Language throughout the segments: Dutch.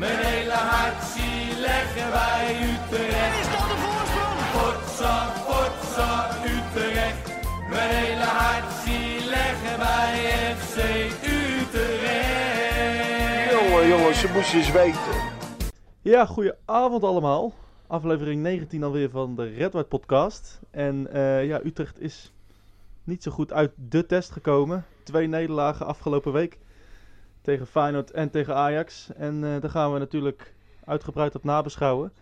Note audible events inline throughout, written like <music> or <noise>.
Mijn hele hart zie leggen wij Utrecht. Is dat de voorsprong? Potsa, potsa, Utrecht. Mijn hele hart zie leggen wij FC Utrecht. Jongen, jongens, ze moesten eens weten. Ja, goeie avond allemaal. Aflevering 19 alweer van de Red White podcast. En eh, ja, Utrecht is niet zo goed uit de test gekomen. Twee nederlagen afgelopen week. Tegen Feyenoord en tegen Ajax. En eh, daar gaan we natuurlijk uitgebreid op nabeschouwen.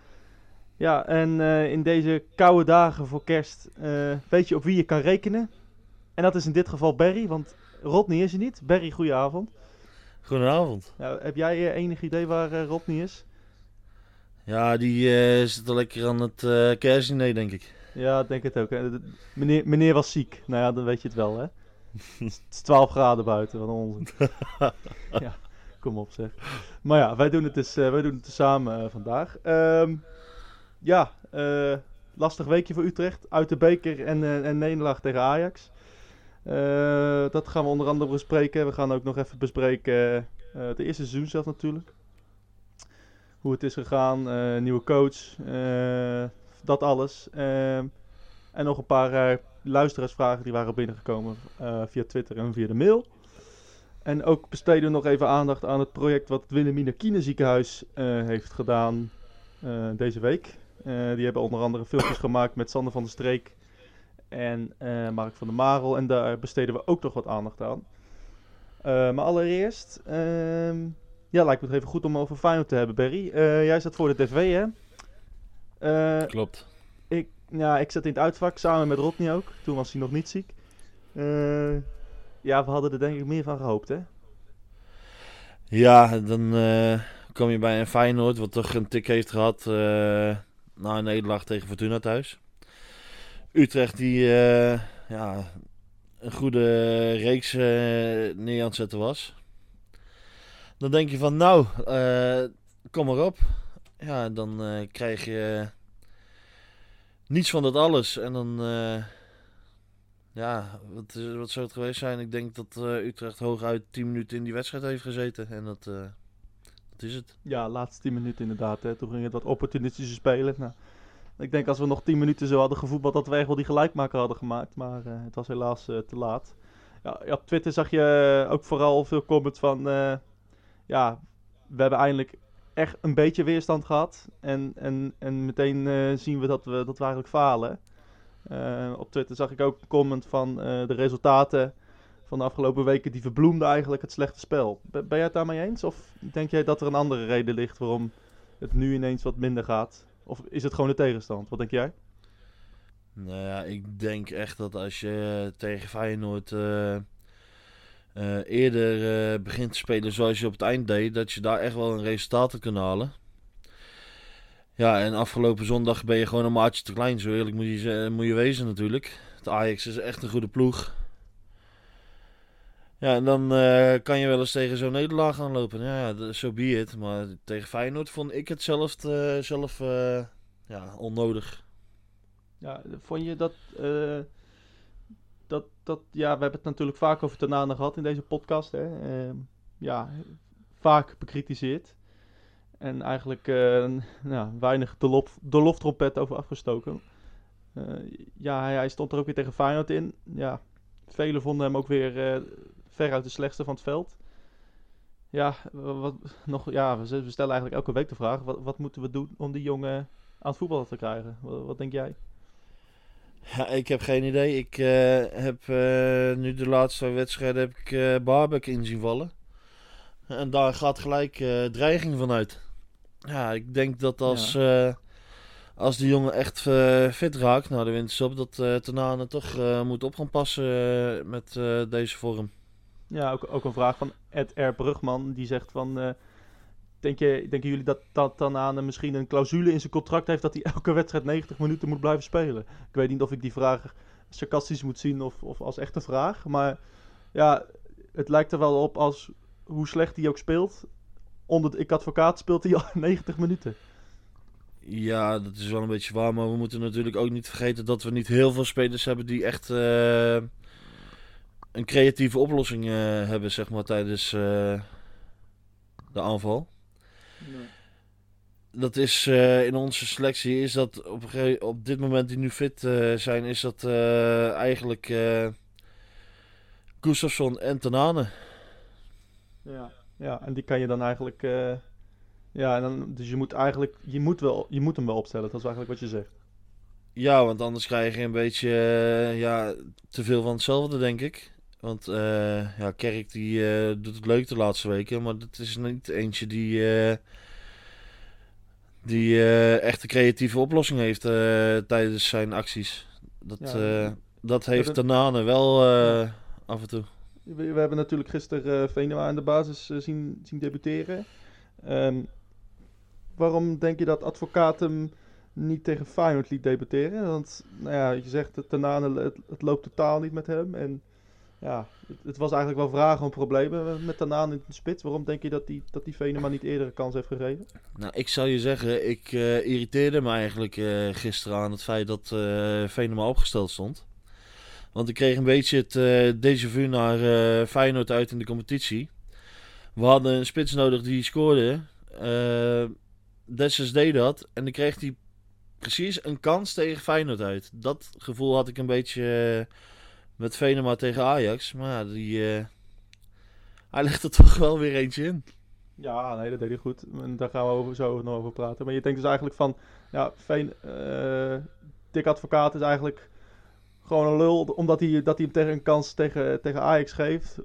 Ja, en eh, in deze koude dagen voor kerst eh, weet je op wie je kan rekenen. En dat is in dit geval Barry, want Rodney is er niet. Barry, goeie avond. Goedenavond. Ja, heb jij enig idee waar Rodney is? Ja, die zit al lekker aan het eh kerstdiner, denk ik. Ja, ik denk het ook. hè. Meneer, meneer was ziek. Nou ja, dan weet je het wel, hè? Het is 12 graden buiten, wat een onzin. <laughs> ja, kom op zeg. Maar ja, wij doen het dus, eh, wij doen het dus samen eh, vandaag. Ehm, ja, eh, lastig weekje voor Utrecht. Uit de beker en, en nederlaag tegen Ajax. Dat gaan we onder andere bespreken. We gaan ook nog even bespreken eh het eerste seizoen zelf natuurlijk. Hoe het is gegaan, nieuwe coach, dat alles. Ehm, en nog een paar luisteraarsvragen die waren binnengekomen eh, via Twitter en via de mail. En ook besteden we nog even aandacht aan het project wat het Wilhelmina Kinderziekenhuis eh heeft gedaan eh, deze week. Die hebben onder andere filmpjes gemaakt met Sander van der Streek en Mark van der Marel. En daar besteden we ook nog wat aandacht aan. Maar allereerst, ehm, ja, lijkt me het even goed om over Feyenoord te hebben, Barry. Eh, jij zat voor de tv, hè? Klopt. ik, ja, ik zat in het uitvak samen met Rodney ook. Toen was hij nog niet ziek. Eh, ja, we hadden er denk ik meer van gehoopt, hè? Ja, dan eh, kom je bij een Feyenoord, wat toch een tik heeft gehad eh, na een nederlaag tegen Fortuna thuis. Utrecht die ja, een goede reeks neer aan het zetten was. Dan denk je van, nou, kom maar op. Ja, dan krijg je niets van dat alles. En dan, eh, ja, wat, wat zou het geweest zijn? Ik denk dat eh, Utrecht hooguit 10 minuten in die wedstrijd heeft gezeten. En dat, eh, dat is het. Ja, laatste 10 minuten inderdaad. Hè. Toen ging het wat opportunistische spelen. Nou, ik denk als we nog 10 minuten zo hadden gevoetbald, dat we echt wel die gelijkmaker hadden gemaakt. Maar het was helaas te laat. Ja, op Twitter zag je ook vooral veel comments van... ja, we hebben eindelijk echt een beetje weerstand gehad. En, en, en meteen eh, zien we dat, we dat we eigenlijk falen. Eh, op Twitter zag ik ook een comment van eh, de resultaten van de afgelopen weken. Die verbloemden eigenlijk het slechte spel. Ben, jij het daarmee eens? Of denk jij dat er een andere reden ligt waarom het nu ineens wat minder gaat? Of is het gewoon de tegenstand? Wat denk jij? Nou ja, ik denk echt dat als je tegen Feyenoord eh, eerder eh, begint te spelen zoals je op het eind deed, dat je daar echt wel een resultaat kan halen. Ja, en afgelopen zondag ben je gewoon een maatje te klein, zo eerlijk moet je, moet je wezen natuurlijk. Het Ajax is echt een goede ploeg. Ja, en dan eh, kan je wel eens tegen zo'n nederlaag gaan lopen. Ja, zo so be. Maar tegen Feyenoord vond ik het zelf, zelf ja, onnodig. Ja, vond je dat, dat, dat... Ja, we hebben het natuurlijk vaak over Tanane gehad in deze podcast. Hè? Ehm, ja, vaak bekritiseerd. En eigenlijk eh, nou, weinig de, lof, de loftrompet over afgestoken. Eh, ja, hij, hij stond er ook weer tegen Feyenoord in. Ja, velen vonden hem ook weer eh veruit de slechtste van het veld. Ja, wat, nog, ja, we we stellen eigenlijk elke week de vraag: wat, wat moeten we doen om die jongen aan het voetballen te krijgen? Wat, wat denk jij? Ja, ik heb geen idee. Ik eh, heb eh, nu de laatste wedstrijden heb ik eh Barbek in zien vallen. En daar gaat gelijk eh, dreiging van uit. Ja, ik denk dat als, eh, als die jongen echt fit raakt, nou de winterstop, dat Tanane toch moet op gaan passen met deze vorm. Ja, ook, ook een vraag van Ed R. Brugman. Die zegt van... denk je, denken jullie dat, dat Tanane misschien een clausule in zijn contract heeft... dat hij elke wedstrijd 90 minuten moet blijven spelen? Ik weet niet of ik die vraag sarcastisch moet zien of, of als echte vraag. Maar ja, het lijkt er wel op als hoe slecht hij ook speelt. Onder de ik advocaat speelt hij al <laughs> 90 minuten. Ja, dat is wel een beetje waar, maar we moeten natuurlijk ook niet vergeten dat we niet heel veel spelers hebben die echt eh, een creatieve oplossing eh, hebben, zeg maar, tijdens eh, de aanval. Dat is eh, in onze selectie is dat op, op dit moment die nu fit eh, zijn, is dat eh, eigenlijk eh Gustafsson en Tanane. Ja. ja, en die kan je dan eigenlijk... ja, en dan, dus je moet eigenlijk... Je moet, wel, je moet hem wel opstellen, dat is eigenlijk wat je zegt. Ja, want anders krijg je een beetje ja, te veel van hetzelfde, denk ik. Want eh, ja, Kerk die eh, doet het leuk de laatste weken, maar dat is niet eentje die, eh, die echt een creatieve oplossing heeft tijdens zijn acties. Dat, Ja, dat heeft dat- Tanane wel af en toe. We, we hebben natuurlijk gisteren Venema in de basis zien, zien debuteren. Ehm, waarom denk je dat advocaat hem niet tegen Feyenoord liet debuteren? Want nou ja, je zegt dat Tanane, het, het loopt totaal niet met hem. En ja, het, was eigenlijk wel vragen om problemen met Tanane in de spits. Waarom denk je dat die, dat die Venema niet eerder een kans heeft gegeven? Nou, ik zou je zeggen, ik eh, irriteerde me eigenlijk eh, gisteren aan het feit dat eh Venema opgesteld stond. Want ik kreeg een beetje het eh déjà vu naar Feyenoord uit in de competitie. We hadden een spits nodig die scoorde. Dessers deed dat en dan kreeg hij precies een kans tegen Feyenoord uit. Dat gevoel had ik een beetje met Venema tegen Ajax. Maar ja, die, eh, hij legt er <laughs> toch wel weer eentje in. Ja, nee, dat deed hij goed. En daar gaan we over, zo nog over praten. Maar je denkt dus eigenlijk van, ja, Veen, eh Dick Advocaat is eigenlijk gewoon een lul, omdat hij, dat hij hem tegen een kans tegen, tegen Ajax geeft.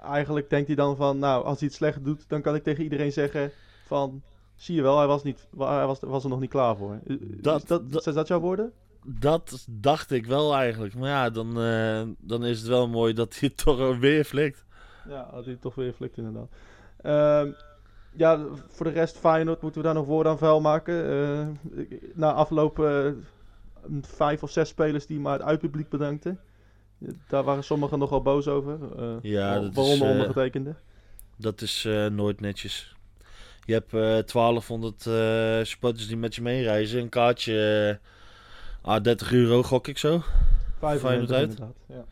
Eigenlijk denkt hij dan van, nou, als hij het slecht doet, dan kan ik tegen iedereen zeggen van, zie je wel, hij was, niet, hij was, was er nog niet klaar voor. Is Dat- dat, dat- zijn dat jouw woorden? Dat dacht ik wel eigenlijk. Maar ja, dan, eh, dan is het wel mooi dat hij toch weer flikt. Ja, dat hij toch weer flikt inderdaad. Ehm, ja, voor de rest Feyenoord moeten we daar nog woorden aan vuil maken. Ik- na afloop eh, vijf of zes spelers die maar het uitpubliek bedankten. Daar waren sommigen nogal boos over. Ja, dat is, waaronder eh, ondergetekende. Dat is nooit netjes. Je hebt eh 1200 eh supporters die met je meereizen. Een kaartje, ah, 30 euro gok ik zo. 25 Feyenoord uit. inderdaad. Ja.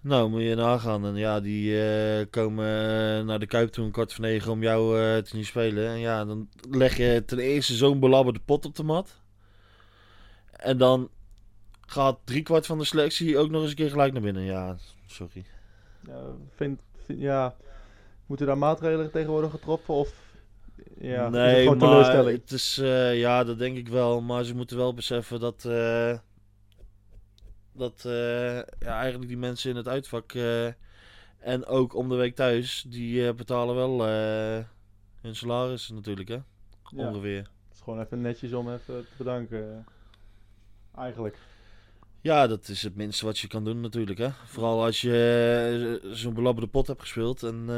Nou, moet je nagaan. En ja, die eh, komen eh, naar de Kuip toe een kwart voor negen om jou eh, te zien spelen. En ja, dan leg je ten eerste zo'n belabberde pot op de mat. En dan gaat driekwart van de selectie ook nog eens een keer gelijk naar binnen. Ja, sorry. Ja, vind, vind- ja, moeten daar maatregelen tegen worden getroffen? Of ja, is het nee, maar het is, eh, ja, dat denk ik wel. Maar ze moeten wel beseffen dat, eh, dat eh, ja, eigenlijk die mensen in het uitvak en ook om de week thuis, die betalen wel hun salaris natuurlijk, hè? Ja. Ongeveer. Het is gewoon even netjes om even te bedanken. Eigenlijk. Ja, dat is het minste wat je kan doen natuurlijk, hè? Vooral als je zo'n belabberde pot hebt gespeeld en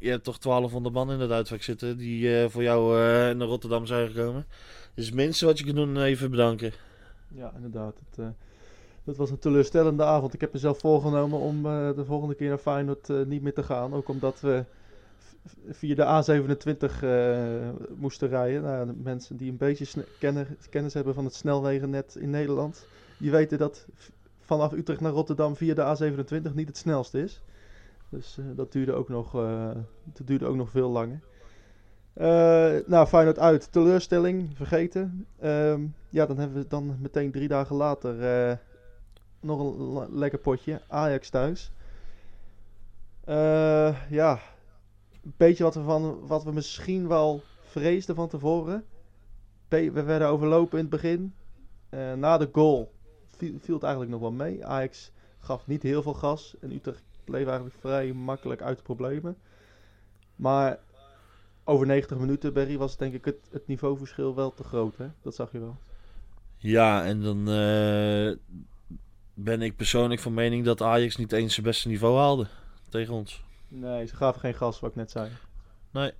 je hebt toch 1200 man in het uitvak zitten die eh, voor jou eh, naar Rotterdam zijn gekomen. Dus minste wat je kan doen, even bedanken. Ja, inderdaad. Het, eh, dat was een teleurstellende avond. Ik heb mezelf voorgenomen om eh, de volgende keer naar Feyenoord eh, niet meer te gaan. Ook omdat we via de A27 eh, moesten rijden. Nou, mensen die een beetje kennen, kennis hebben van het snelwegennet in Nederland... die weten dat vanaf Utrecht naar Rotterdam via de A27 niet het snelste is. Dus eh, dat, duurde ook nog, eh, dat duurde ook nog veel langer. Eh, nou, Feyenoord uit. Teleurstelling, vergeten. Ehm, ja, dan hebben we dan meteen drie dagen later nog een le- lekker potje. Ajax thuis. Ja, een beetje wat we, van, wat we misschien wel vreesden van tevoren. We werden overlopen in het begin. Na de goal viel, viel het eigenlijk nog wel mee. Ajax gaf niet heel veel gas. En Utrecht bleef eigenlijk vrij makkelijk uit de problemen. Maar over 90 minuten, Berry, was denk ik het, het niveauverschil wel te groot. Hè? Dat zag je wel. Ja, en dan eh, ben ik persoonlijk van mening dat Ajax niet eens zijn beste niveau haalde tegen ons. Nee, ze gaven geen gas, wat ik net zei. Nee.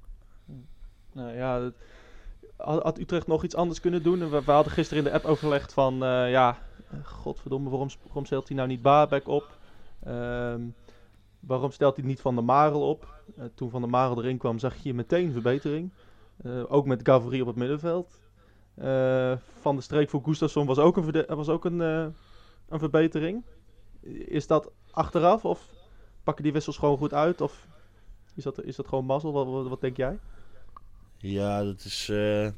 Nou ja, het- had, had Utrecht nog iets anders kunnen doen? En We, we hadden gisteren in de app overlegd van, eh, ja, eh, godverdomme, waarom, waarom stelt hij nou niet Baarbek op? Ehm, waarom stelt hij niet Van der Marel op? Eh, toen Van der Marel erin kwam, zag je meteen verbetering. Eh, ook met Gavri op het middenveld. Eh, van de streek voor Gustafsson was ook een, was ook een, een verbetering. Is dat achteraf of pakken die wissels gewoon goed uit? Of is dat, is dat gewoon mazzel? Wat, wat, denk jij? Ja, dat is. eh,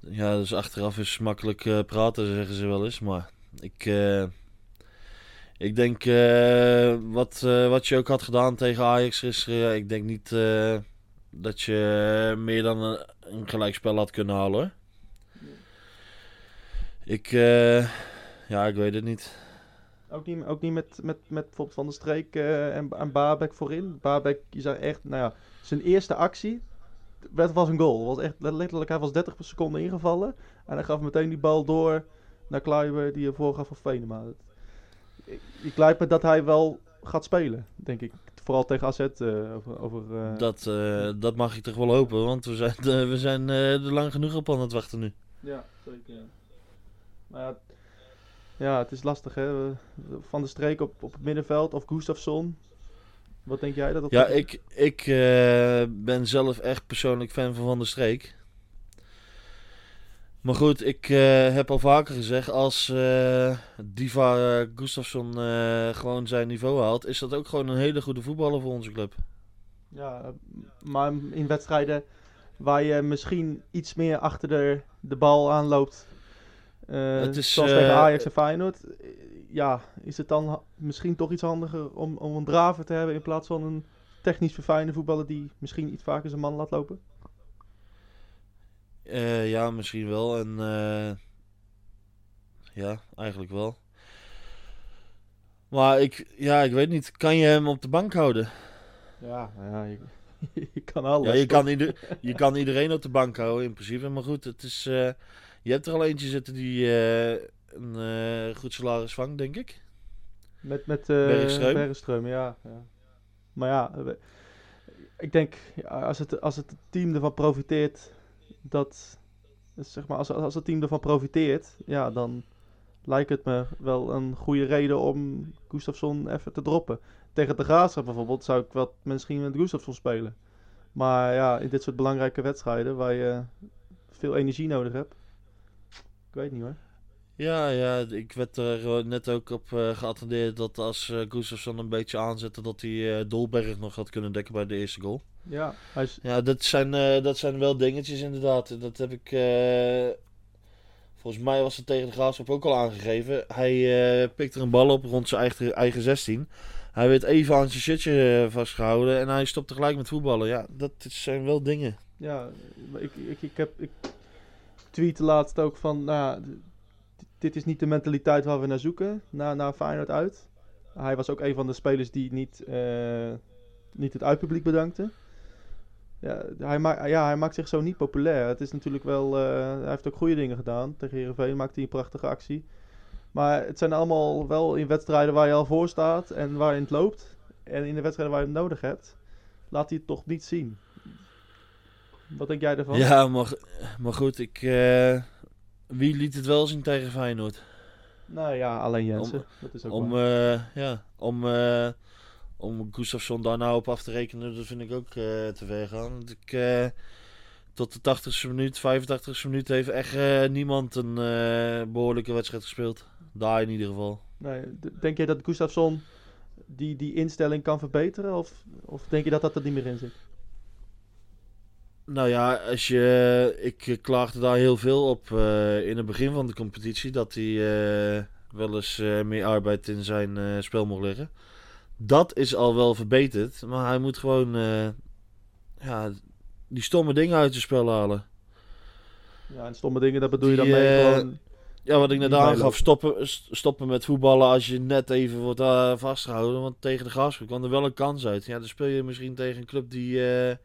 ja, dus achteraf is makkelijk praten, zeggen ze wel eens. Maar ik. Ik denk. eh, wat, eh, wat je ook had gedaan tegen Ajax gisteren. Ik denk niet. eh, dat je meer dan een, gelijkspel had kunnen halen. hoor. Ik. eh, ja, ik weet het niet. Ook niet, ook niet met, met, met bijvoorbeeld Van der Streek eh, en, en Babek voorin. Babek, je zag echt, nou ja, zijn eerste actie werd, was een goal. Was echt letterlijk, hij was 30 seconden ingevallen. En hij gaf meteen die bal door naar Kluiber die ervoor gaf voor Venema. Ik, lijkt me dat hij wel gaat spelen, denk ik. Vooral tegen AZ eh, over... over eh, Dat, eh, dat mag ik toch wel hopen, want we zijn, <laughs> we zijn er lang genoeg op aan het wachten nu. Ja, zeker. Ja. Maar ja, ja, het is lastig hè. Van der Streek op, op het middenveld of Gustafsson. Wat denk jij dat dat Ja, ik, ik ben zelf echt persoonlijk fan van Van der Streek. Maar goed, ik eh, heb al vaker gezegd, als eh, Diva Gustafsson eh, gewoon zijn niveau haalt, is dat ook gewoon een hele goede voetballer voor onze club. Ja, maar in wedstrijden waar je misschien iets meer achter de, de bal aanloopt. Het is, zoals tegen Ajax en Feyenoord. Ja, is het dan misschien toch iets handiger om, om een draver te hebben in plaats van een technisch verfijnde voetballer die misschien iets vaker zijn man laat lopen? Eh, ja, misschien wel. En eh, ja, eigenlijk wel. Maar ik, ja, ik weet niet. Kan je hem op de bank houden? Ja, ja je, <laughs> je kan alles. Ja, je kan, ieder, je kan iedereen op de bank houden in principe. Maar goed, het is, eh, je hebt er al eentje zitten die een goed salaris vangt, denk ik. Met, met Bergström. Bergström, ja, ja. Maar ja, ik denk als, het, als het team ervan profiteert, dat zeg maar, als, als het team ervan profiteert, ja, dan lijkt het me wel een goede reden om Gustafsson even te droppen. Tegen de Graafschap bijvoorbeeld zou ik wel misschien met Gustafsson spelen. Maar ja, in dit soort belangrijke wedstrijden waar je veel energie nodig hebt. Ik weet niet hoor. Ja, ja, ik werd er eh, net ook op eh, geattendeerd dat als eh Gustafsson een beetje aanzette, dat hij Dolberg nog had kunnen dekken bij de eerste goal. Ja, is, Ja, dat zijn, dat zijn wel dingetjes inderdaad. Dat heb ik. eh, volgens mij was het tegen de Graafschap ook al aangegeven. Hij pikte er een bal op rond zijn eigen, eigen 16. Hij werd even aan zijn shirtje eh, vastgehouden en hij stopte gelijk met voetballen. Ja, dat zijn wel dingen. Ja, ik, ik, ik, heb, ik tweette laatst ook van, nou, dit is niet de mentaliteit waar we naar zoeken, naar, naar Feyenoord uit. Hij was ook een van de spelers die niet, eh, niet het uitpubliek bedankte. Ja hij, maakt ja, hij maakt zich zo niet populair. Het is natuurlijk wel, eh, hij heeft ook goede dingen gedaan. Tegen Heerenveen maakte hij een prachtige actie. Maar het zijn allemaal wel in wedstrijden waar je al voor staat en waar je het loopt. En in de wedstrijden waar je hem nodig hebt, laat hij het toch niet zien. Wat denk jij ervan? Ja, maar, maar goed, ik. eh, wie liet het wel zien tegen Feyenoord? Nou ja, alleen Jensen. Om- dat is ook Om, waar. eh, ja, om, eh om Gustafsson daar nou op af te rekenen, dat vind ik ook eh, te ver gaan. Want ik, tot de 80ste minuut, 85ste minuut heeft echt niemand een eh, behoorlijke wedstrijd gespeeld. Daar in ieder geval. Nee, denk je dat Gustafsson die, die instelling kan verbeteren? Of, of denk je dat dat er niet meer in zit? Nou ja, als je, ik klaagde daar heel veel op eh, in het begin van de competitie. Dat hij eh, wel eens eh, meer arbeid in zijn eh, spel mocht leggen. Dat is al wel verbeterd. Maar hij moet gewoon eh, ja, die stomme dingen uit zijn spel halen. Ja, en stomme dingen, dat bedoel je dan mee eh, gewoon... Ja, wat ik net aangaf. Stoppen, st- stoppen met voetballen als je net even wordt eh, vastgehouden. Want tegen de Graafschap kwam er wel een kans uit. Ja, dan speel je misschien tegen een club die eh,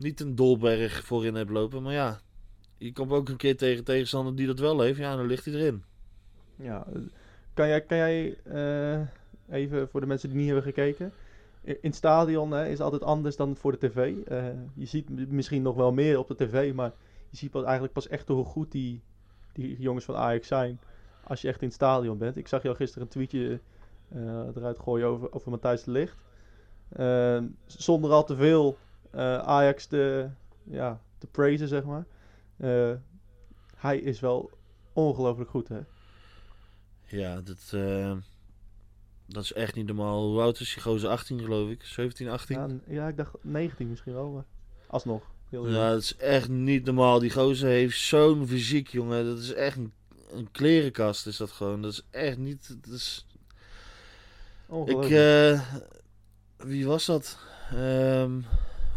niet een dolberg voorin heeft lopen. Maar ja, je komt ook een keer tegen tegenstander die dat wel heeft. Ja, dan ligt hij erin. Ja, kan jij, kan jij eh, even voor de mensen die niet hebben gekeken... In het stadion hè, is altijd anders dan voor de tv. Eh, je ziet misschien nog wel meer op de tv, maar je ziet pas, eigenlijk pas echt hoe goed die, die jongens van Ajax zijn als je echt in het stadion bent. Ik zag jou gisteren een tweetje eh, eruit gooien over, over Matthijs de. Eh, zonder al te veel Ajax te, ja, te praisen, zeg maar. Eh, hij is wel ongelooflijk goed, hè? Ja, dat, eh, dat is echt niet normaal. Hoe oud is die gozer? 18 geloof ik. 17, 18? Ja, ja, ik dacht 19 misschien wel. Maar... Alsnog. Heel. Ja, dat is echt niet normaal. Die gozer heeft zo'n fysiek, jongen. Dat is echt een, een klerenkast, is dat gewoon. Dat is echt niet... Dat is... Ik, eh, wie was dat? Ehm,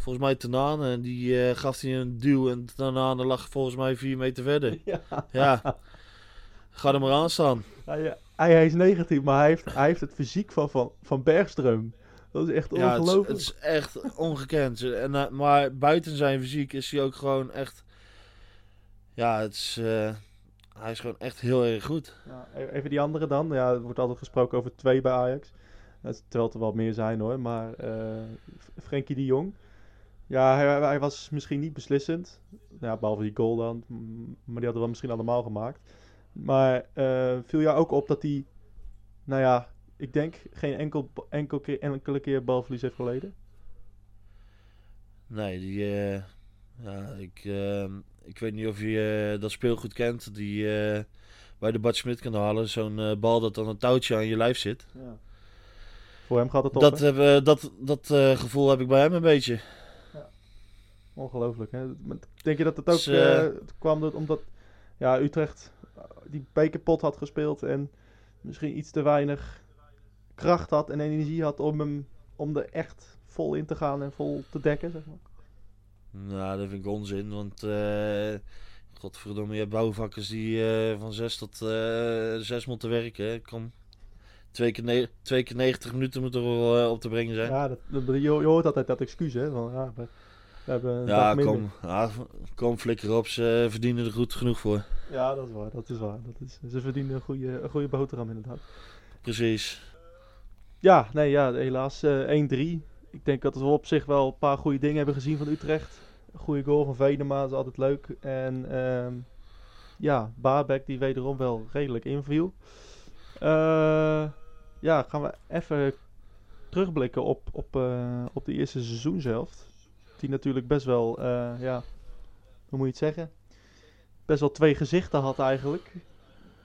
volgens mij Tanane. Die eh, gaf hij een duw en Tanane lag volgens mij vier meter verder. <laughs> ja. Ja. Ga er maar aan staan. Hij, hij, hij is 19, maar hij heeft, hij heeft het fysiek van, van, van Bergström. Dat is echt Ja, het is, ongelooflijk. het is echt ongekend. En, eh, maar buiten zijn fysiek is hij ook gewoon echt... Ja, het is, eh, hij is gewoon echt heel erg goed. Ja, e- even die andere dan. Ja, er wordt altijd gesproken over twee bij Ajax. Terwijl er wel meer zijn hoor. Maar eh F- Frenkie de Jong. Ja, hij, hij was misschien niet beslissend. Ja, behalve die goal dan. Maar die hadden we misschien allemaal gemaakt. Maar eh, viel jou ook op dat hij, nou ja, ik denk geen enkel, enkel keer, enkele keer balverlies heeft geleden? Nee, die... eh, ja, ik, eh, ik weet niet of je dat speelgoed kent. Die bij de Bad Smit kan halen. Zo'n bal dat dan een touwtje aan je lijf zit. Ja. Voor hem gaat het op, Dat, hè? dat, dat gevoel heb ik bij hem een beetje. Ongelooflijk, hè? Maar Denk je dat het ook Dus, eh, kwam door- omdat ja, Utrecht eh, die bekerpot had gespeeld en misschien iets te weinig kracht had en energie had om, hem, om er echt vol in te gaan en vol te dekken, zeg maar? Nou, dat vind ik onzin, want eh godverdomme, je hebt bouwvakkers die van 6 tot 6 moeten werken. hè. Kom, twee keer, twee keer 90 minuten moet er wel op te brengen zijn. Ja, dat, dat- je, hoort altijd dat excuus, hè? Van, ja, we, we hebben een dag minder. kom, ja, kom, flikker op, ze verdienen er goed genoeg voor. Ja, dat is waar, dat is waar. Dat is, ze verdienen een goede, een goede boterham inderdaad. Precies. Ja, nee, ja, helaas eh 1-3. Ik denk dat we op zich wel een paar goede dingen hebben gezien van Utrecht. Een goede goal van Venema is altijd leuk. En ehm, ja, Baarbek die wederom wel redelijk inviel. Eh, ja, gaan we even terugblikken op, op, eh, op de eerste seizoenshelft. Die natuurlijk best wel, eh, ja, hoe moet je het zeggen? Best wel twee gezichten had eigenlijk.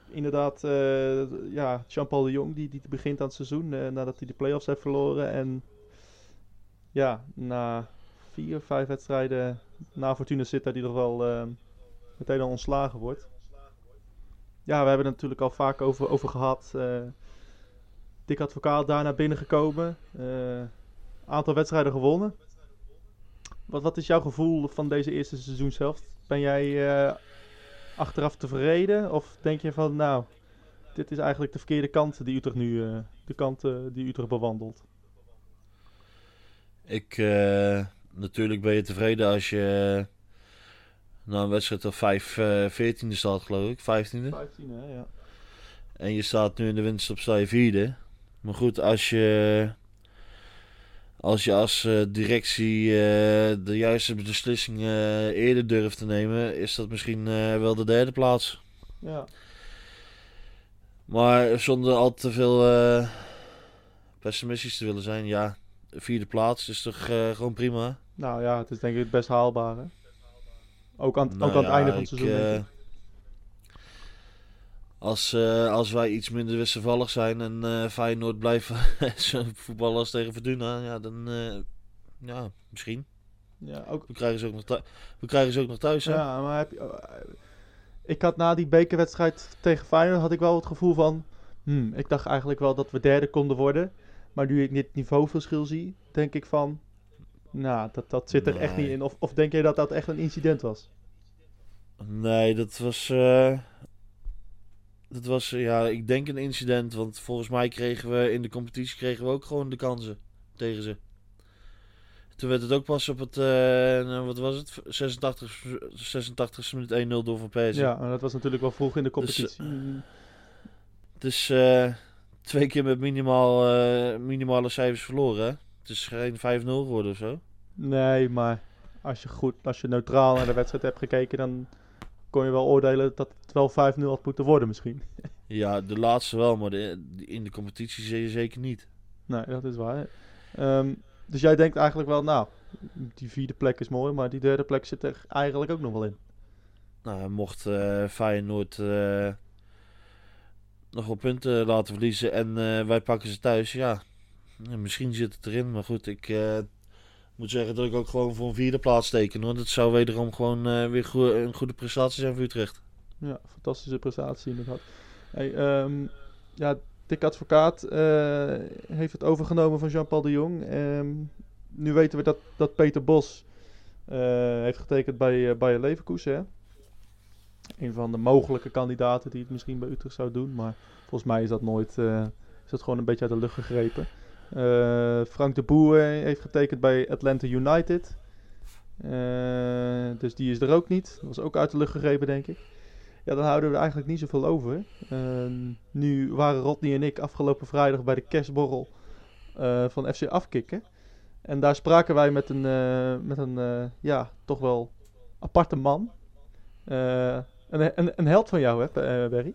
Inderdaad, eh, ja, Jean-Paul de Jong die, die begint aan het seizoen eh, nadat hij de play-offs heeft verloren. En ja, na vier, vijf wedstrijden na Fortuna Sittard die er wel meteen al ontslagen wordt. Ja, we hebben het natuurlijk al vaak over, over gehad. eh Dick Advocaat daar naar binnen gekomen. eh, aantal wedstrijden gewonnen. Wat, wat is jouw gevoel van deze eerste seizoenshelft? Ben jij eh, achteraf tevreden? Of denk je van, nou, dit is eigenlijk de verkeerde kant die Utrecht nu, eh, de kant eh, die Utrecht bewandelt? Ik, natuurlijk ben je tevreden als je na een wedstrijd of 5, eh 14e staat, geloof ik. 15e. 15, hè, ja. En je staat nu in de sta je vierde. Maar goed, als je als, je als eh, directie eh, de juiste beslissing eh, eerder durft te nemen, is dat misschien wel de derde plaats. Ja, Maar zonder al te veel pessimistisch te willen zijn, ja, de vierde plaats is toch gewoon prima. nou ja, het is denk ik best haalbaar? Ook aan, Nou ook aan het ja, einde van het seizoen, denk ik. Als, eh, als wij iets minder wisselvallig zijn en eh Feyenoord blijft <laughs> zo voetballen als tegen Fortuna, ja, dan eh, ja, misschien. Ja, ook, We krijgen ze ook nog, thu- we krijgen ze ook nog thuis, hè? ja, maar heb je, eh, ik had na die bekerwedstrijd tegen Feyenoord had ik wel het gevoel van, hmm, ik dacht eigenlijk wel dat we derde konden worden. Maar nu ik dit niveauverschil zie, denk ik van, nou, dat, dat zit er echt niet in. Of, of denk je dat dat echt een incident was? Nee, dat was. Dat was, eh, ja, ik denk een incident. Want volgens mij kregen we in de competitie kregen we ook gewoon de kansen tegen ze. Toen werd het ook pas op het, eh, nou, wat was het? 86, 86 minuut 1-0 door Van Persie. Ja, maar dat was natuurlijk wel vroeg in de Dus, competitie. Dus eh, twee keer met minimaal, eh, minimale cijfers verloren. hè? Het is geen 5-0 geworden of zo. Nee, maar als je goed, als je neutraal naar de wedstrijd hebt gekeken, dan kon je wel oordelen dat het wel 5-0 had moeten worden misschien. Ja, de laatste wel, maar de, in de competitie zie je zeker niet. Nee, dat is waar. Ehm, dus jij denkt eigenlijk wel, nou, die vierde plek is mooi, maar die derde plek zit er eigenlijk ook nog wel in. Nou, mocht eh Feyenoord eh nog wel punten laten verliezen en eh, wij pakken ze thuis, ja, misschien zit het erin. Maar goed, ik, moet zeggen dat ik ook gewoon voor een vierde plaats teken. Want het zou wederom gewoon eh, weer een goede prestatie zijn voor Utrecht. Ja, fantastische prestatie inderdaad. Hey, ehm, ja, Dick Advocaat eh, heeft het overgenomen van Jean-Paul de Jong. Ehm, nu weten we dat, dat Peter Bos eh, heeft getekend bij Bayer Leverkusen. Hè? Een van de mogelijke kandidaten die het misschien bij Utrecht zou doen. Maar volgens mij is dat nooit, is dat gewoon een beetje uit de lucht gegrepen. Eh, Frank de Boer heeft getekend bij Atlanta United. Eh, dus die is er ook niet. Dat was ook uit de lucht gegrepen, denk ik. Ja, dan houden we er eigenlijk niet zoveel over. Ehm, nu waren Rodney en ik afgelopen vrijdag bij de kerstborrel eh, van FC Afkikken. En daar spraken wij met een, eh, met een eh, ja, toch wel aparte man. Eh, een, een, een held van jou, hè, eh, Berry?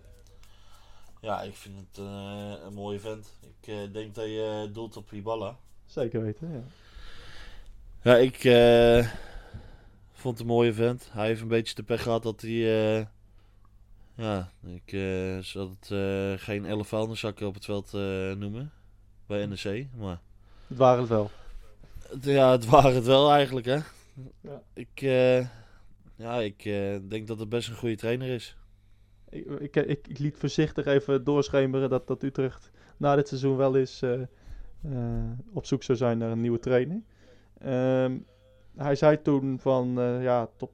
Ja, ik vind het eh, een mooie vent. Ik eh, denk dat je doelt op Ibala. Zeker weten, ja. Ja, ik eh, vond het een mooie vent. Hij heeft een beetje de pech gehad dat hij... eh, ja, ik eh zal het eh, geen elf vuilniszakken op het veld eh, noemen. Bij NEC, maar... Het waren het wel. Ja, het waren het wel eigenlijk, hè. Ja. Ik, eh, ja, ik eh, denk dat het best een goede trainer is. Ik, ik, ik, liet voorzichtig even doorschemeren dat, dat Utrecht na dit seizoen wel eens eh, eh, op zoek zou zijn naar een nieuwe trainer. Ehm, hij zei toen van, eh, ja, top,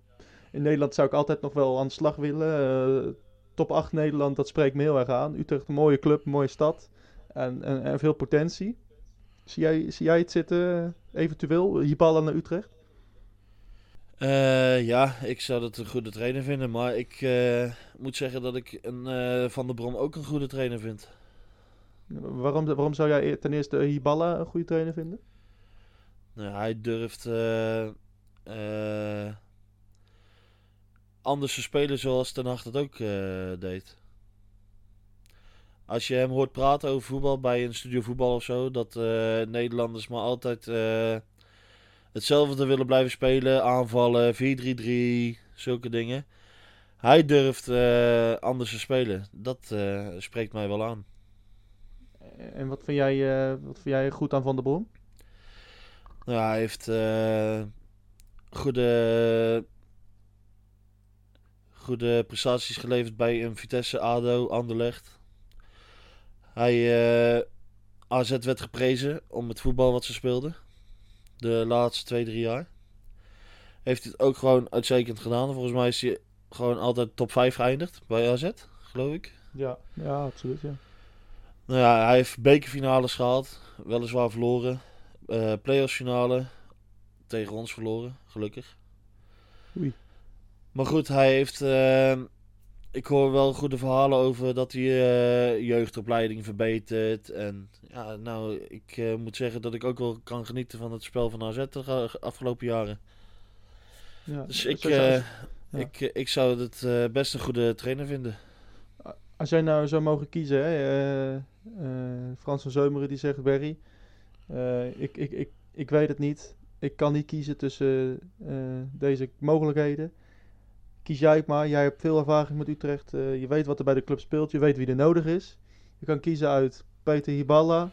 in Nederland zou ik altijd nog wel aan de slag willen. Top 8 Nederland, dat spreekt me heel erg aan. Utrecht, een mooie club, een mooie stad en, en, veel potentie. Zie jij, zie jij het zitten, eventueel, hier ballen naar Utrecht? Eh, ja, ik zou dat een goede trainer vinden. Maar ik eh, moet zeggen dat ik een, eh, Van der Brom ook een goede trainer vind. Waarom, waarom zou jij ten eerste Hiballa een goede trainer vinden? Nou, hij durft anders te spelen zoals Ten Hag dat ook deed. Als je hem hoort praten over voetbal bij een studio voetbal of zo, dat Nederlanders maar altijd hetzelfde willen blijven spelen, aanvallen, 4-3-3, zulke dingen. Hij durft eh, anders te spelen. Dat eh, spreekt mij wel aan. En wat vind jij, eh, wat vind jij goed aan Van der Brom? Nou, hij heeft goede, goede prestaties geleverd bij een Vitesse, ADO, Anderlecht. Hij, AZ werd geprezen om het voetbal wat ze speelden. De laatste twee, drie jaar. Heeft het ook gewoon uitstekend gedaan. Volgens mij is hij gewoon altijd top 5 geëindigd bij AZ, geloof ik. Ja, ja absoluut. Ja. Nou ja, hij heeft bekerfinales gehaald. Weliswaar verloren. Eh playoffs finale. Tegen ons verloren, gelukkig. Oei. Maar goed, hij heeft... eh, ik hoor wel goede verhalen over dat hij eh, jeugdopleiding verbetert. En ja, nou, ik eh, moet zeggen dat ik ook wel kan genieten van het spel van AZ de afgelopen jaren. Ja. Dus ik, eh, ja. ik, ik zou het best een goede trainer vinden. Als jij nou zou mogen kiezen, hè, Frans van Zeumeren die zegt, Berry, ik, ik, ik, ik weet het niet. Ik kan niet kiezen tussen deze mogelijkheden. Kies jij maar. Jij hebt veel ervaring met Utrecht. eh, je weet wat er bij de club speelt. Je weet wie er nodig is. Je kan kiezen uit Peter Hiballa,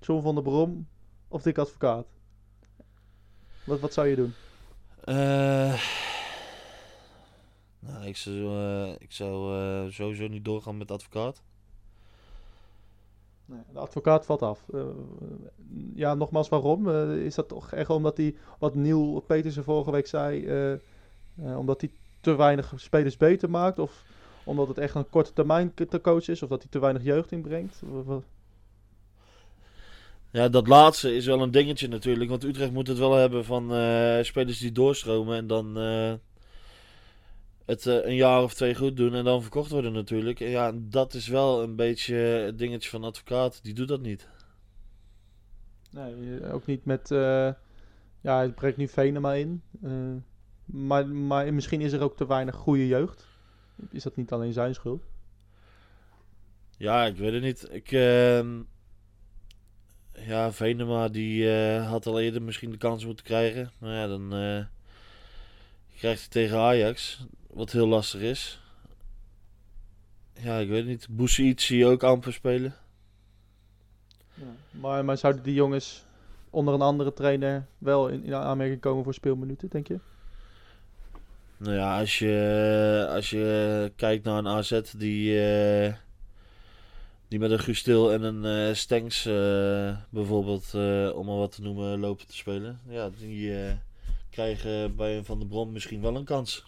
John van der Brom of Dick Advocaat. Wat, wat zou je doen? Eh, nou, ik zou, eh, ik zou sowieso niet doorgaan met advocaat. Nee, de advocaat valt af. Ja, nogmaals, waarom? Is dat toch echt omdat hij, wat Niel Petersen vorige week zei, omdat hij te weinig spelers beter maakt? Of omdat het echt een korte termijn te coach is? Of dat hij te weinig jeugd inbrengt? Ja, dat laatste is wel een dingetje natuurlijk. Want Utrecht moet het wel hebben van eh, spelers die doorstromen. En dan eh, het eh, een jaar of twee goed doen. En dan verkocht worden natuurlijk. En ja, dat is wel een beetje het dingetje van advocaat. Die doet dat niet. Nee, ook niet met... ja, hij brengt nu Venema in. Maar, maar misschien is er ook te weinig goede jeugd. Is dat niet alleen zijn schuld? Ja, ik weet het niet. Ik, ehm, ja, Venema die eh, had al eerder misschien de kans moeten krijgen. Maar ja, dan eh, krijgt hij tegen Ajax. Wat heel lastig is. Ja, ik weet het niet. Boussaïd zie je ook amper spelen. Ja. Maar, maar zouden die jongens onder een andere trainer wel in, in aanmerking komen voor speelminuten, denk je? Nou ja, als je, als je kijkt naar een AZ die, eh, die met een Gustil en een eh Stenks eh, bijvoorbeeld, om maar wat te noemen, lopen te spelen. Ja, die krijgen bij een Van der Brom misschien wel een kans.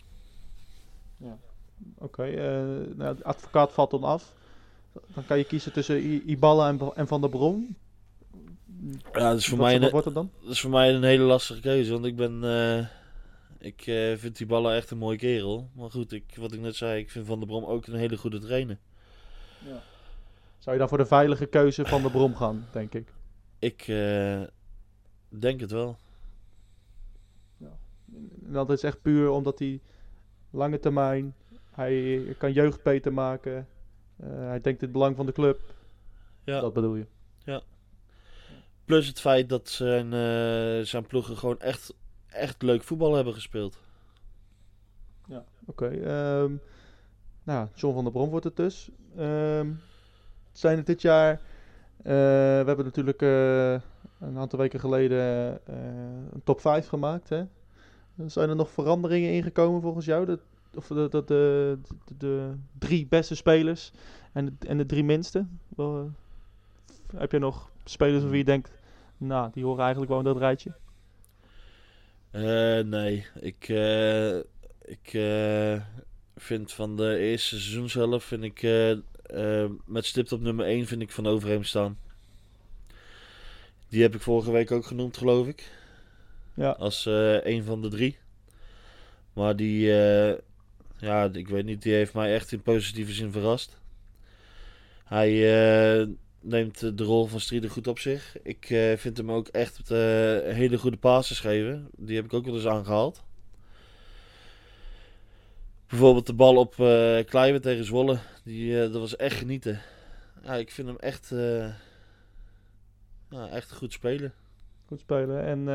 Oké, eh, nou, advocaat valt dan af. Dan kan je kiezen tussen I- Iballa en, en Van der Brom. Ja, dat is voor Wat- mij een, wordt het dan? dat is voor mij een hele lastige keuze, want ik ben... ik eh, vind die ballen echt een mooie kerel. Maar goed, ik, wat ik net zei, ik vind Van der Brom ook een hele goede trainer. Zou je dan voor de veilige keuze van de Brom gaan, denk ik? Ik eh, denk het wel. En dat is echt puur omdat hij lange termijn, hij kan jeugd beter maken. eh, hij denkt het belang van de club. Ja. Dat bedoel je? Plus het feit dat zijn, eh, zijn ploegen gewoon echt, echt leuk voetbal hebben gespeeld. Oké. ehm, nou, John van der Brom wordt het dus. Ehm, zijn het dit jaar... eh, we hebben natuurlijk eh, een aantal weken geleden eh, een top 5 gemaakt. Hè? Zijn er nog veranderingen ingekomen volgens jou? De, of de, de, de, de, de drie beste spelers en de, en de drie minste? Wel, heb je nog spelers van wie je denkt... Nou, die horen eigenlijk wel in dat rijtje. Eh, nee, ik, eh, ik eh, vind van de eerste seizoenshelft vind ik met stipt op nummer 1 vind ik van Overheem staan. Die heb ik vorige week ook genoemd, geloof ik. Ja. Als een van de drie. Maar die, ja, ik weet niet, die heeft mij echt in positieve zin verrast. Hij neemt de rol van Strieder goed op zich. Ik eh, vind hem ook echt eh, hele goede passes geven. Die heb ik ook wel eens aangehaald. Bijvoorbeeld de bal op Kleiber tegen Zwolle. Die, dat was echt genieten. Ja, ik vind hem echt, ja, echt goed spelen. Goed spelen. En,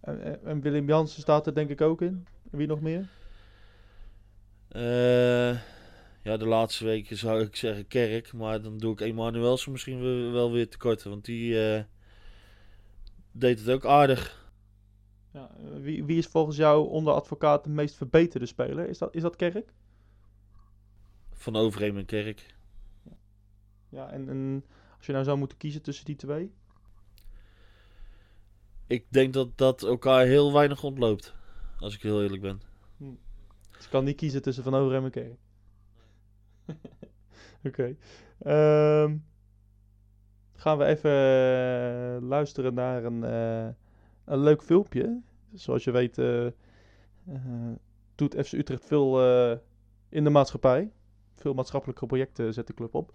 en, en Willem Jansen staat er denk ik ook in. En wie nog meer? Eh, ja, de laatste weken zou ik zeggen Kerk. Maar dan doe ik Emanuelsen misschien wel, weer tekort. Want die eh, deed het ook aardig. Ja, eh, wie, wie is volgens jou onder advocaat de meest verbeterde speler? Is dat, is dat Kerk? Van Overheem en Kerk. Ja, en, en als je nou zou moeten kiezen tussen die twee? Ik denk dat dat elkaar heel weinig ontloopt. Als ik heel eerlijk ben. Dus ik kan niet kiezen tussen Van Overheem en Kerk. <laughs> Oké. Ehm, gaan we even eh, luisteren naar een, eh, een leuk filmpje. Zoals je weet eh, doet FC Utrecht veel in de maatschappij. Veel maatschappelijke projecten zet de club op.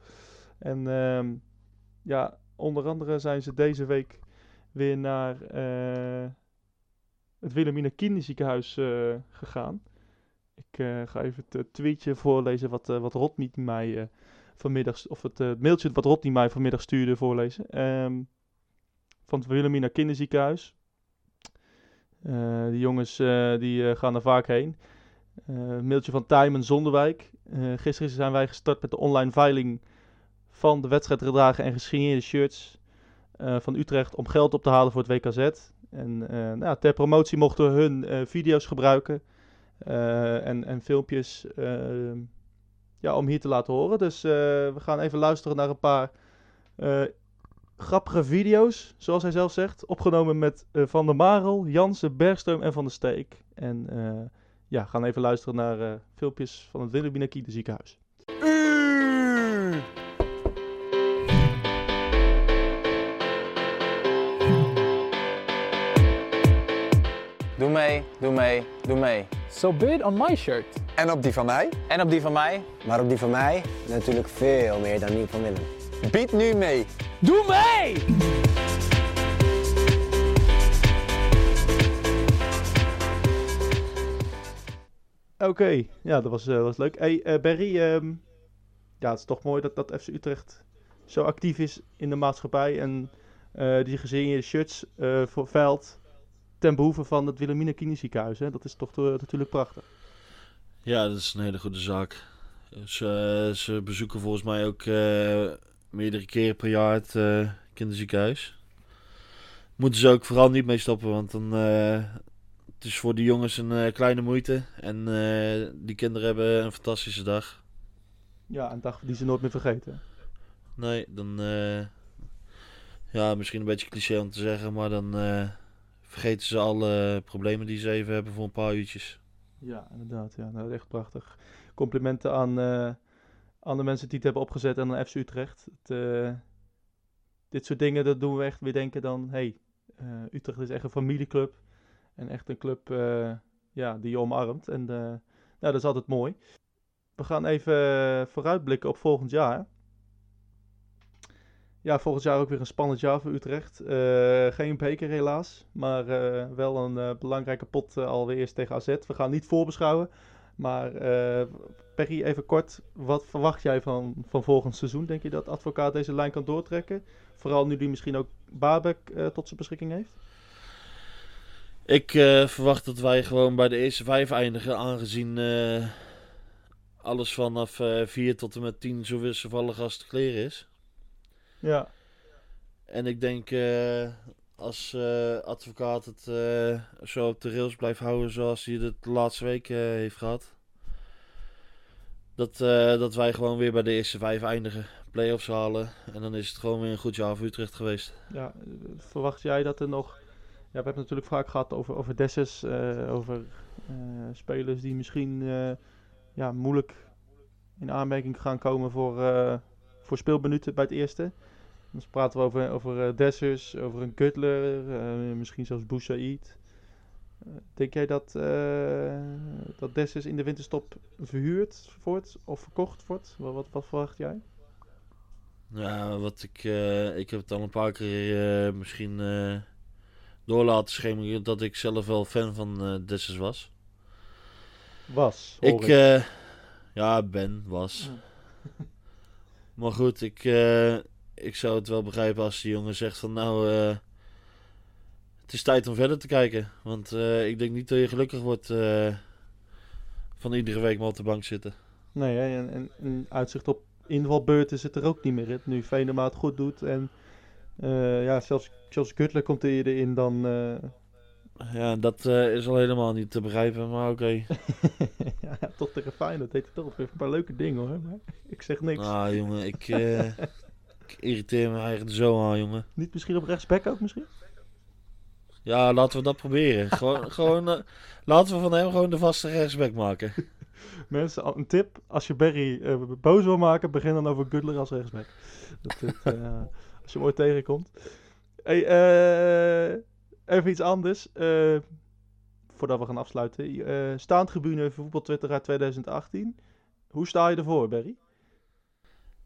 En ehm, ja, onder andere zijn ze deze week weer naar het Wilhelmina Kinderziekenhuis gegaan. Ik eh, ga even het eh, tweetje voorlezen wat, eh wat Rodney mij eh, vanmiddag, of het mailtje wat Rodney mij vanmiddag stuurde voorlezen. Ehm, van het Wilhelmina Kinderziekenhuis. Die jongens die gaan er vaak heen. Een mailtje van Tijmen Zonderwijk. Gisteren zijn wij gestart met de online veiling van de wedstrijdgedragen en gesigneerde shirts van Utrecht om geld op te halen voor het WKZ. En nou, ter promotie mochten we hun video's gebruiken en, en filmpjes ehm, ja, om hier te laten horen. Dus eh, we gaan even luisteren naar een paar eh, grappige video's, zoals hij zelf zegt. Opgenomen met eh, Van der Marel, Jansen, Bergström en Van der Steek. En eh, ja, gaan even luisteren naar eh, filmpjes van het Wilhelmina Kinderziekenhuis. Doe mee, doe mee, doe mee. So bid on my shirt. En op die van mij, En op die van mij. Maar op die van mij natuurlijk veel meer dan die van Willem. bied nu mee. Doe mee! Oké, ja, dat was, eh, was leuk. Hey, eh, Barry, ehm, ja, het is toch mooi dat, dat FC Utrecht zo actief is in de maatschappij en eh, die gesigneerde shirts eh voor veld ten behoeve van het Wilhelmina Kinderziekenhuis. Hè? Dat is toch eh, natuurlijk prachtig. Ja, dat is een hele goede zaak. Ze, ze bezoeken volgens mij ook eh, meerdere keren per jaar het eh, kinderziekenhuis. moeten ze ook vooral niet mee stoppen. Want dan, eh, het is voor die jongens een eh, kleine moeite. En eh, die kinderen hebben een fantastische dag. Ja, een dag die ze nooit meer vergeten. Nee, dan... eh, ja, misschien een beetje cliché om te zeggen. Maar dan eh, vergeten ze alle problemen die ze even hebben voor een paar uurtjes. Ja, inderdaad. Ja, nou, echt prachtig. Complimenten aan, eh, aan de mensen die het hebben opgezet en aan FC Utrecht. Het, eh, dit soort dingen, dat doen we echt weer denken dan... hey, eh, Utrecht is echt een familieclub. En echt een club ja, die je omarmt. En nou, dat is altijd mooi. We gaan even vooruitblikken op volgend jaar. Ja, volgend jaar ook weer een spannend jaar voor Utrecht. Eh, geen beker helaas, maar eh, wel een eh, belangrijke pot alweer eerst tegen AZ. We gaan niet voorbeschouwen, maar Perry, even kort. Wat verwacht jij van, van volgend seizoen? Denk je dat advocaat deze lijn kan doortrekken? Vooral nu die misschien ook Babek tot zijn beschikking heeft? Ik verwacht dat wij gewoon bij de eerste vijf eindigen, aangezien alles vanaf 4 tot en met 10 zo wisselvallig als te kleren is. Ja. En ik denk uh, als uh, advocaat het uh, zo op de rails blijft houden zoals hij het de laatste week heeft gehad. Dat, dat wij gewoon weer bij de eerste vijf eindigen. Play-offs halen. En dan is het gewoon weer een goed jaar voor Utrecht geweest. Ja, verwacht jij dat er nog... Ja, we hebben het natuurlijk vaak gehad over, over Dessus. over spelers die misschien ja, moeilijk in aanmerking gaan komen voor, voor speelminuten bij het eerste. Dan praten we over, over uh, Dessers, over een Cutler, uh, misschien zelfs Boussaïd. Uh, denk jij dat, dat Dessers in de winterstop verhuurd wordt of verkocht wordt? Wat, wat, wat verwacht jij? Ja, wat ik, ik heb het al een paar keer misschien door laten schemeren dat ik zelf wel fan van uh, Dessers was. Was? Ik, ik. ja, ben, was. <laughs> maar goed, ik ik zou het wel begrijpen als die jongen zegt van nou, uh, het is tijd om verder te kijken. Want uh, ik denk niet dat je gelukkig wordt van iedere week maar op de bank zitten. Nee? En, en, uitzicht op invalbeurten zit er ook niet meer in. Nu Venema goed doet en ja, zelfs, zelfs Gutler komt er erin dan... Ja, dat is al helemaal niet te begrijpen, maar oké. Okay. <laughs> ja, toch tegen Feyenoord deed hij toch even een paar leuke dingen hoor, maar ik zeg niks. Ah jongen, ik... <laughs> Ik irriteer me eigenlijk zo aan, jongen. Niet misschien op rechtsback ook misschien? Ja, laten we dat proberen. gewoon, <laughs> gewoon uh, laten we van hem gewoon de vaste rechtsback maken. Mensen, een tip. Als je Barry uh, boos wil maken, begin dan over Gudler als rechtsback. Dat, als je hem ooit tegenkomt. Hey, even iets anders. voordat we gaan afsluiten. voetbal Twitter uit 2018. Hoe sta je ervoor, Barry?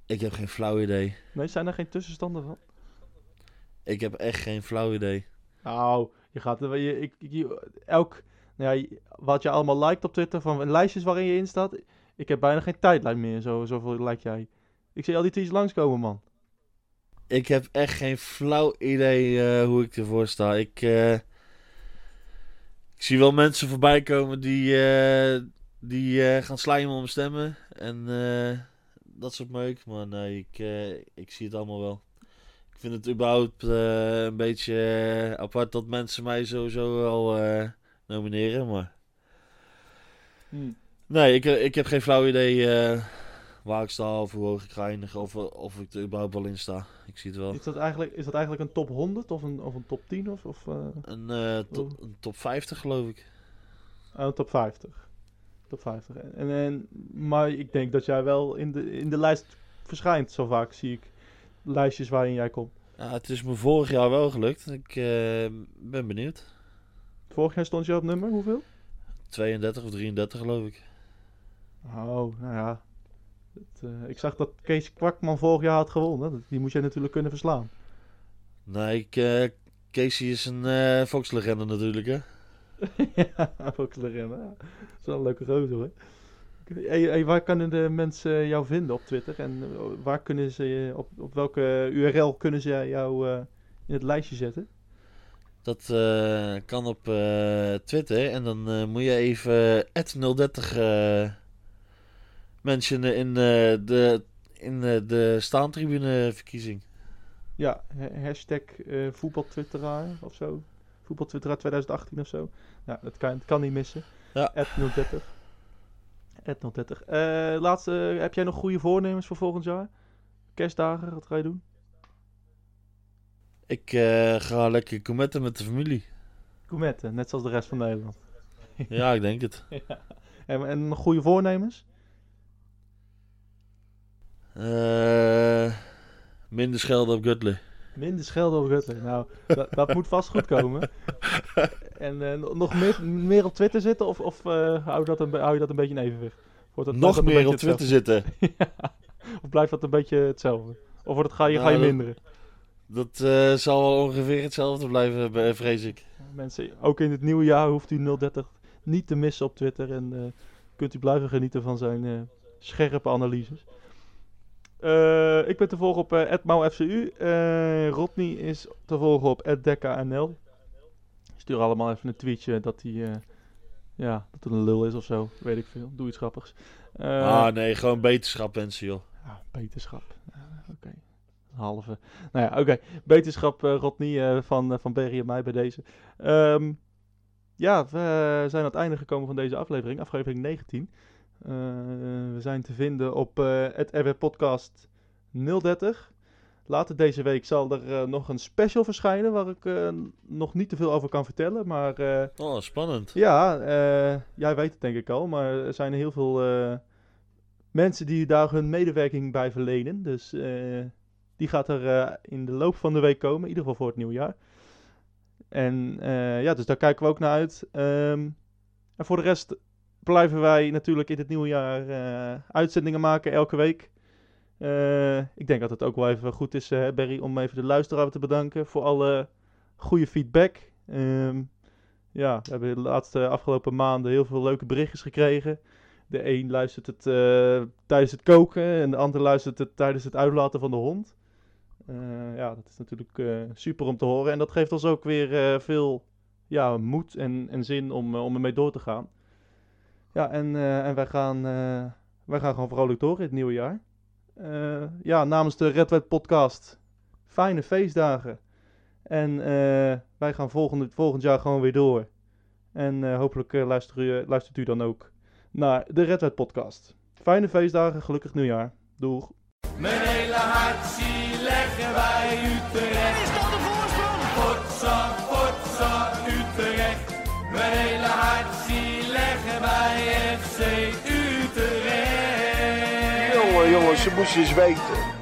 Ik heb geen flauw idee. Nee, zijn er geen tussenstanden van? Ik heb echt geen flauw idee. Nou, je gaat er, je, ik, je, elk, nou ja, wat je allemaal liked op Twitter van lijstjes waarin je in staat. Ik heb bijna geen tijdlijn meer, zo, zoveel like jij. Ik zie al die tweets langskomen, man. Ik heb echt geen flauw idee uh, hoe ik ervoor sta. Ik, uh, ik zie wel mensen voorbij komen die, uh, die gaan slijmen om stemmen. En dat soort meuk. Maar nee, ik, ik zie het allemaal wel. Ik vind het überhaupt een beetje apart dat mensen mij sowieso wel nomineren. Maar. Hmm. Nee, ik, ik heb geen flauw idee waar ik sta of hoe hoog ik ga eindigen. Of, of ik er überhaupt wel in sta. Ik zie het wel. Is dat eigenlijk, is dat eigenlijk een top 100 of een, of een top 10? Of, of, een, to, een top 50 geloof ik. Oh, een top 50 top 50. En, en, maar ik denk dat jij wel in de, in de lijst verschijnt. Zo vaak zie ik lijstjes waarin jij komt. Ja, het is me vorig jaar wel gelukt. Ik uh, ben benieuwd. Vorig jaar stond je op nummer, hoeveel? 32 of 33 geloof ik. Oh, nou ja. Uh, ik zag dat Kees Kwakman vorig jaar had gewonnen. Die moest jij natuurlijk kunnen verslaan. Nee, ik, uh, Casey is een uh, Fox-legende natuurlijk, hè? <laughs> ja, Volkslegende. Ja. Dat is wel een leuke gozer hoor. Hey, hey, waar kunnen de mensen jou vinden op Twitter? En waar kunnen ze, op, op welke URL kunnen ze jou uh, in het lijstje zetten? Dat uh, kan op uh, Twitter. En dan moet je even 030 mentionen in, de, in de staantribune verkiezing. Ja, ha- hashtag eh voetbaltwitteraar of zo. Voetbaltwitteraar 2018 of zo. Ja, dat kan, dat kan niet missen. Ja. At 030. At 030. Eh, laatste, heb jij nog goede voornemens voor volgend jaar? Kerstdagen, wat ga je doen? Ik eh, ga lekker kometten met de familie. Gourmetten, net zoals de rest van Nederland. Ja, ik denk het. <laughs> En, en nog goede voornemens? Eh, minder schelden op Gutley. Minder schelden op Rutte. Nou, dat, dat moet vast goed komen. <laughs> En eh, nog meer, meer op Twitter zitten of, of eh, hou, je dat een, hou je dat een beetje in evenwicht? Wordt dat, blijft Nog dat meer op Twitter zitten. <laughs> Ja. Of blijft dat een beetje hetzelfde? Of wordt het, ga je, ga je Nou, minderen? Dat zal wel ongeveer hetzelfde blijven, vrees ik. Mensen, ook in het nieuwe jaar hoeft u 030 niet te missen op Twitter. En kunt u blijven genieten van zijn scherpe analyses. Eh, ik ben te volgen op uh, @mauFCU. Eh Rodney is te volgen op @dekka_nl. Stuur allemaal even een tweetje dat hij eh, ja, dat het een lul is of zo. Weet ik veel. Doe iets grappigs. Eh, ah nee, gewoon beterschap wensen joh. ja, beterschap. Oké. Een halve. Nou ja, oké. Beterschap, eh Rodney eh, van, uh, van Berry en mij bij deze. Ehm, ja, we zijn aan het einde gekomen van deze aflevering. Aflevering 19. Uh, we zijn te vinden op uh, het RW Podcast 030. Later deze week zal er uh, nog een special verschijnen waar ik uh, nog niet te veel over kan vertellen. Maar uh, oh, spannend. ja, jij weet het denk ik al, maar er zijn heel veel mensen die daar hun medewerking bij verlenen. Dus die gaat er in de loop van de week komen, in ieder geval voor het nieuwjaar. En ja, dus daar kijken we ook naar uit. Um, en voor de rest blijven wij natuurlijk in het nieuwe jaar uitzendingen maken elke week. Uh, ik denk dat het ook wel even goed is, uh, Barry, om even de luisteraar te bedanken voor alle goede feedback. Um, ja, we hebben de laatste afgelopen maanden heel veel leuke berichtjes gekregen. De een luistert het tijdens het koken en de ander luistert het tijdens het uitlaten van de hond. ja, dat is natuurlijk super om te horen. En dat geeft ons ook weer veel ja, moed en, en zin om, om ermee door te gaan. Ja, en, en wij, gaan, wij gaan gewoon vrolijk door in het nieuwe jaar. Uh, ja, namens de Red Wet Podcast. Fijne feestdagen. En wij gaan volgend, volgend jaar gewoon weer door. En hopelijk luistert u, luistert u dan ook naar de Red Wet Podcast. Fijne feestdagen, gelukkig nieuwjaar. Doeg. Mijn hele hart zie leggen wij Utrecht. Is ze moesten eens weten.